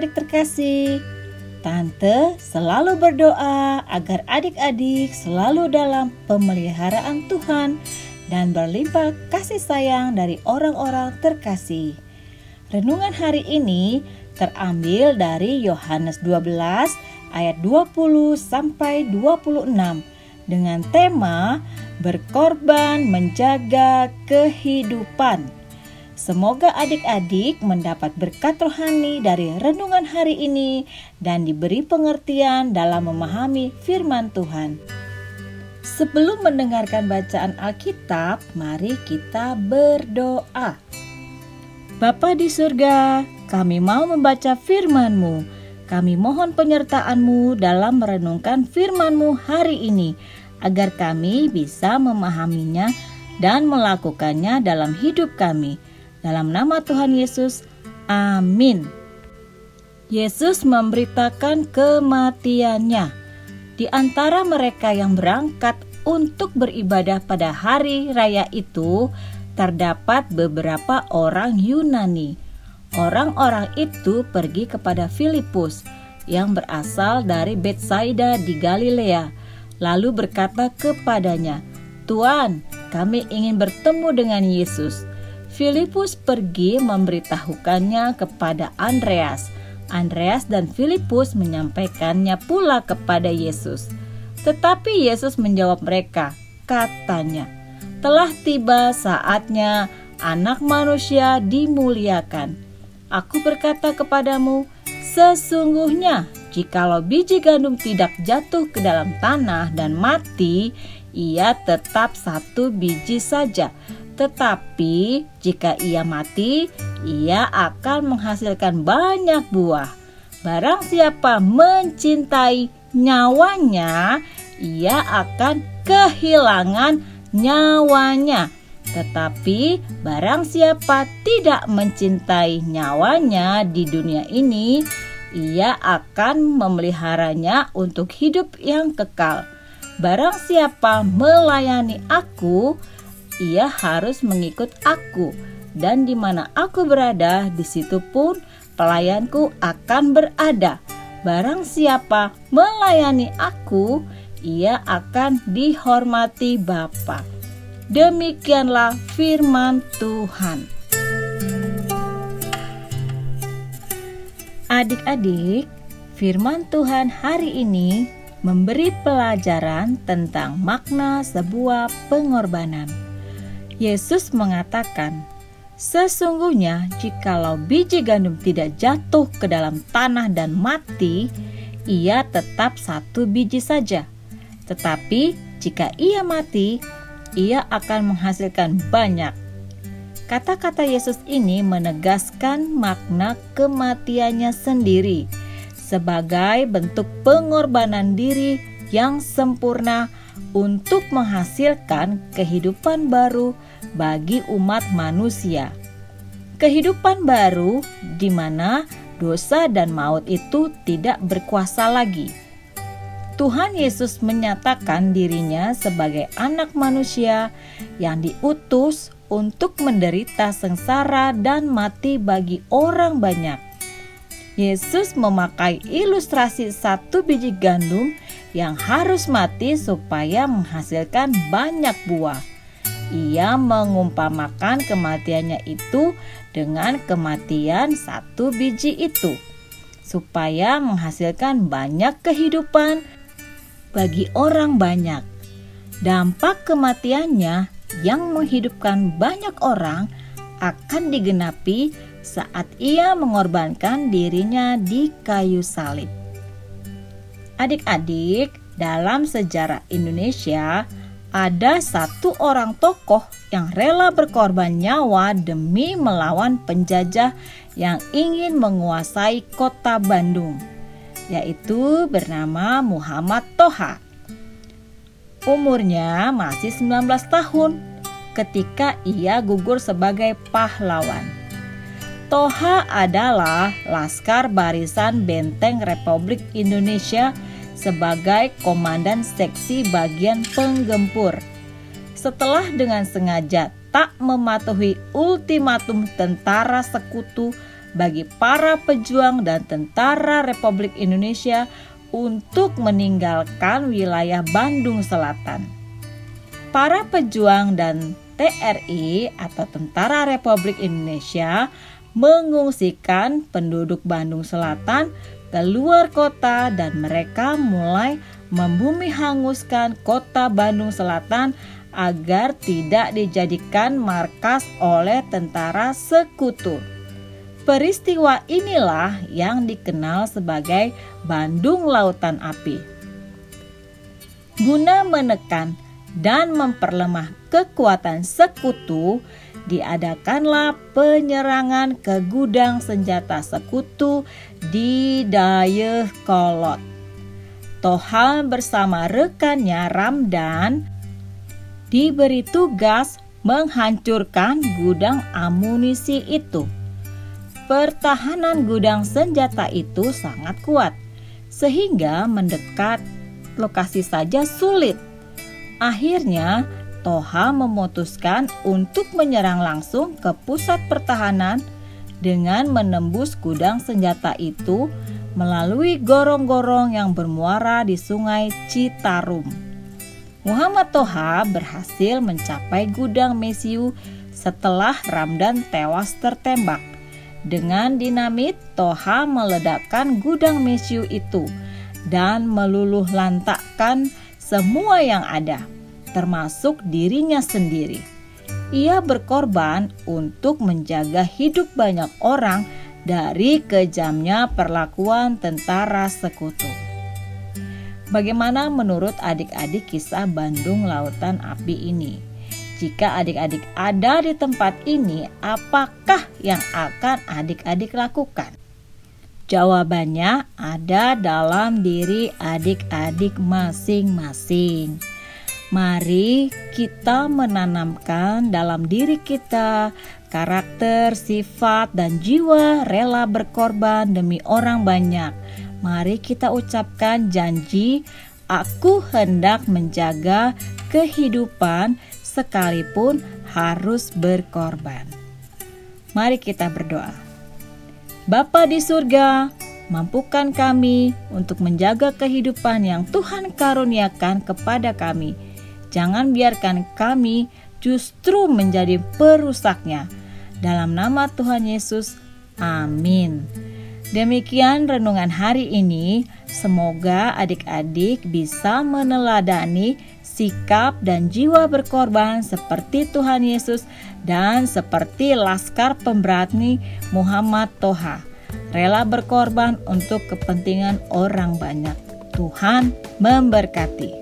adik-adik terkasih, Tante selalu berdoa agar adik-adik selalu dalam pemeliharaan Tuhan dan berlimpah kasih sayang dari orang-orang terkasih. Renungan hari ini terambil dari Yohanes 12 ayat 20 sampai 26 dengan tema berkorban menjaga kehidupan. Semoga adik-adik mendapat berkat rohani dari renungan hari ini dan diberi pengertian dalam memahami firman Tuhan. Sebelum mendengarkan bacaan Alkitab, mari kita berdoa. Bapa di surga, kami mau membaca firman-Mu. Kami mohon penyertaan-Mu dalam merenungkan firman-Mu hari ini, agar kami bisa memahaminya dan melakukannya dalam hidup kami. Dalam nama Tuhan Yesus, amin. Yesus memberitakan kematiannya di antara mereka yang berangkat untuk beribadah pada hari raya itu terdapat beberapa orang Yunani. Orang-orang itu pergi kepada Filipus yang berasal dari Betsaida di Galilea, lalu berkata kepadanya, "Tuan, kami ingin bertemu dengan Yesus." Filipus pergi memberitahukannya kepada Andreas. Andreas dan Filipus menyampaikannya pula kepada Yesus. Tetapi Yesus menjawab mereka, katanya, "Telah tiba saatnya Anak Manusia dimuliakan. Aku berkata kepadamu, sesungguhnya jikalau biji gandum tidak jatuh ke dalam tanah dan mati, ia tetap satu biji saja." Tetapi jika ia mati, ia akan menghasilkan banyak buah. Barang siapa mencintai nyawanya, ia akan kehilangan nyawanya. Tetapi barang siapa tidak mencintai nyawanya di dunia ini, ia akan memeliharanya untuk hidup yang kekal. Barang siapa melayani aku, ia harus mengikut aku, dan di mana aku berada, di situ pun pelayanku akan berada. Barang siapa melayani aku, ia akan dihormati Bapa. Demikianlah firman Tuhan. Adik-adik, firman Tuhan hari ini memberi pelajaran tentang makna sebuah pengorbanan. Yesus mengatakan, Sesungguhnya jikalau biji gandum tidak jatuh ke dalam tanah dan mati, ia tetap satu biji saja. Tetapi jika ia mati, ia akan menghasilkan banyak. Kata-kata Yesus ini menegaskan makna kematiannya sendiri sebagai bentuk pengorbanan diri yang sempurna untuk menghasilkan kehidupan baru bagi umat manusia. Kehidupan baru di mana dosa dan maut itu tidak berkuasa lagi. Tuhan Yesus menyatakan dirinya sebagai anak manusia yang diutus untuk menderita sengsara dan mati bagi orang banyak. Yesus memakai ilustrasi satu biji gandum yang harus mati supaya menghasilkan banyak buah. Ia mengumpamakan kematiannya itu dengan kematian satu biji itu, supaya menghasilkan banyak kehidupan bagi orang banyak. Dampak kematiannya yang menghidupkan banyak orang akan digenapi saat ia mengorbankan dirinya di kayu salib. Adik-adik, dalam sejarah Indonesia ada satu orang tokoh yang rela berkorban nyawa demi melawan penjajah yang ingin menguasai kota Bandung, yaitu bernama Muhammad Toha. Umurnya masih 19 tahun ketika ia gugur sebagai pahlawan. Toha adalah Laskar Barisan Benteng Republik Indonesia sebagai komandan seksi bagian penggempur. Setelah dengan sengaja tak mematuhi ultimatum tentara sekutu bagi para pejuang dan tentara Republik Indonesia untuk meninggalkan wilayah Bandung Selatan. Para pejuang dan TRI atau Tentara Republik Indonesia mengungsikan penduduk Bandung Selatan ke luar kota dan mereka mulai membumi hanguskan kota Bandung Selatan agar tidak dijadikan markas oleh tentara sekutu. Peristiwa inilah yang dikenal sebagai Bandung Lautan Api. Guna menekan dan memperlemah kekuatan sekutu, diadakanlah penyerangan ke gudang senjata sekutu di Kolot. Toha bersama rekannya Ramdan diberi tugas menghancurkan gudang amunisi itu pertahanan gudang senjata itu sangat kuat, sehingga mendekat lokasi saja sulit. Akhirnya, Toha memutuskan untuk menyerang langsung ke pusat pertahanan dengan menembus gudang senjata itu melalui gorong-gorong yang bermuara di Sungai Citarum. Muhammad Toha berhasil mencapai gudang Mesiu setelah Ramdan tewas tertembak. Dengan dinamit, Toha meledakkan gudang mesiu itu dan meluluh lantakkan semua yang ada, termasuk dirinya sendiri. Ia berkorban untuk menjaga hidup banyak orang dari kejamnya perlakuan tentara sekutu. Bagaimana menurut adik-adik kisah Bandung Lautan Api ini? Jika adik-adik ada di tempat ini, apakah yang akan adik-adik lakukan? Jawabannya ada dalam diri adik-adik masing-masing. Mari kita menanamkan dalam diri kita karakter, sifat, dan jiwa rela berkorban demi orang banyak. Mari kita ucapkan janji, "Aku hendak menjaga kehidupan sekalipun harus berkorban. Mari kita berdoa. Bapa di surga, mampukan kami untuk menjaga kehidupan yang Tuhan karuniakan kepada kami. Jangan biarkan kami justru menjadi perusaknya. Dalam nama Tuhan Yesus, amin. Demikian renungan hari ini. Semoga adik-adik bisa meneladani sikap dan jiwa berkorban seperti Tuhan Yesus dan seperti Laskar Pemberani Muhammad Toha. Rela berkorban untuk kepentingan orang banyak. Tuhan memberkati.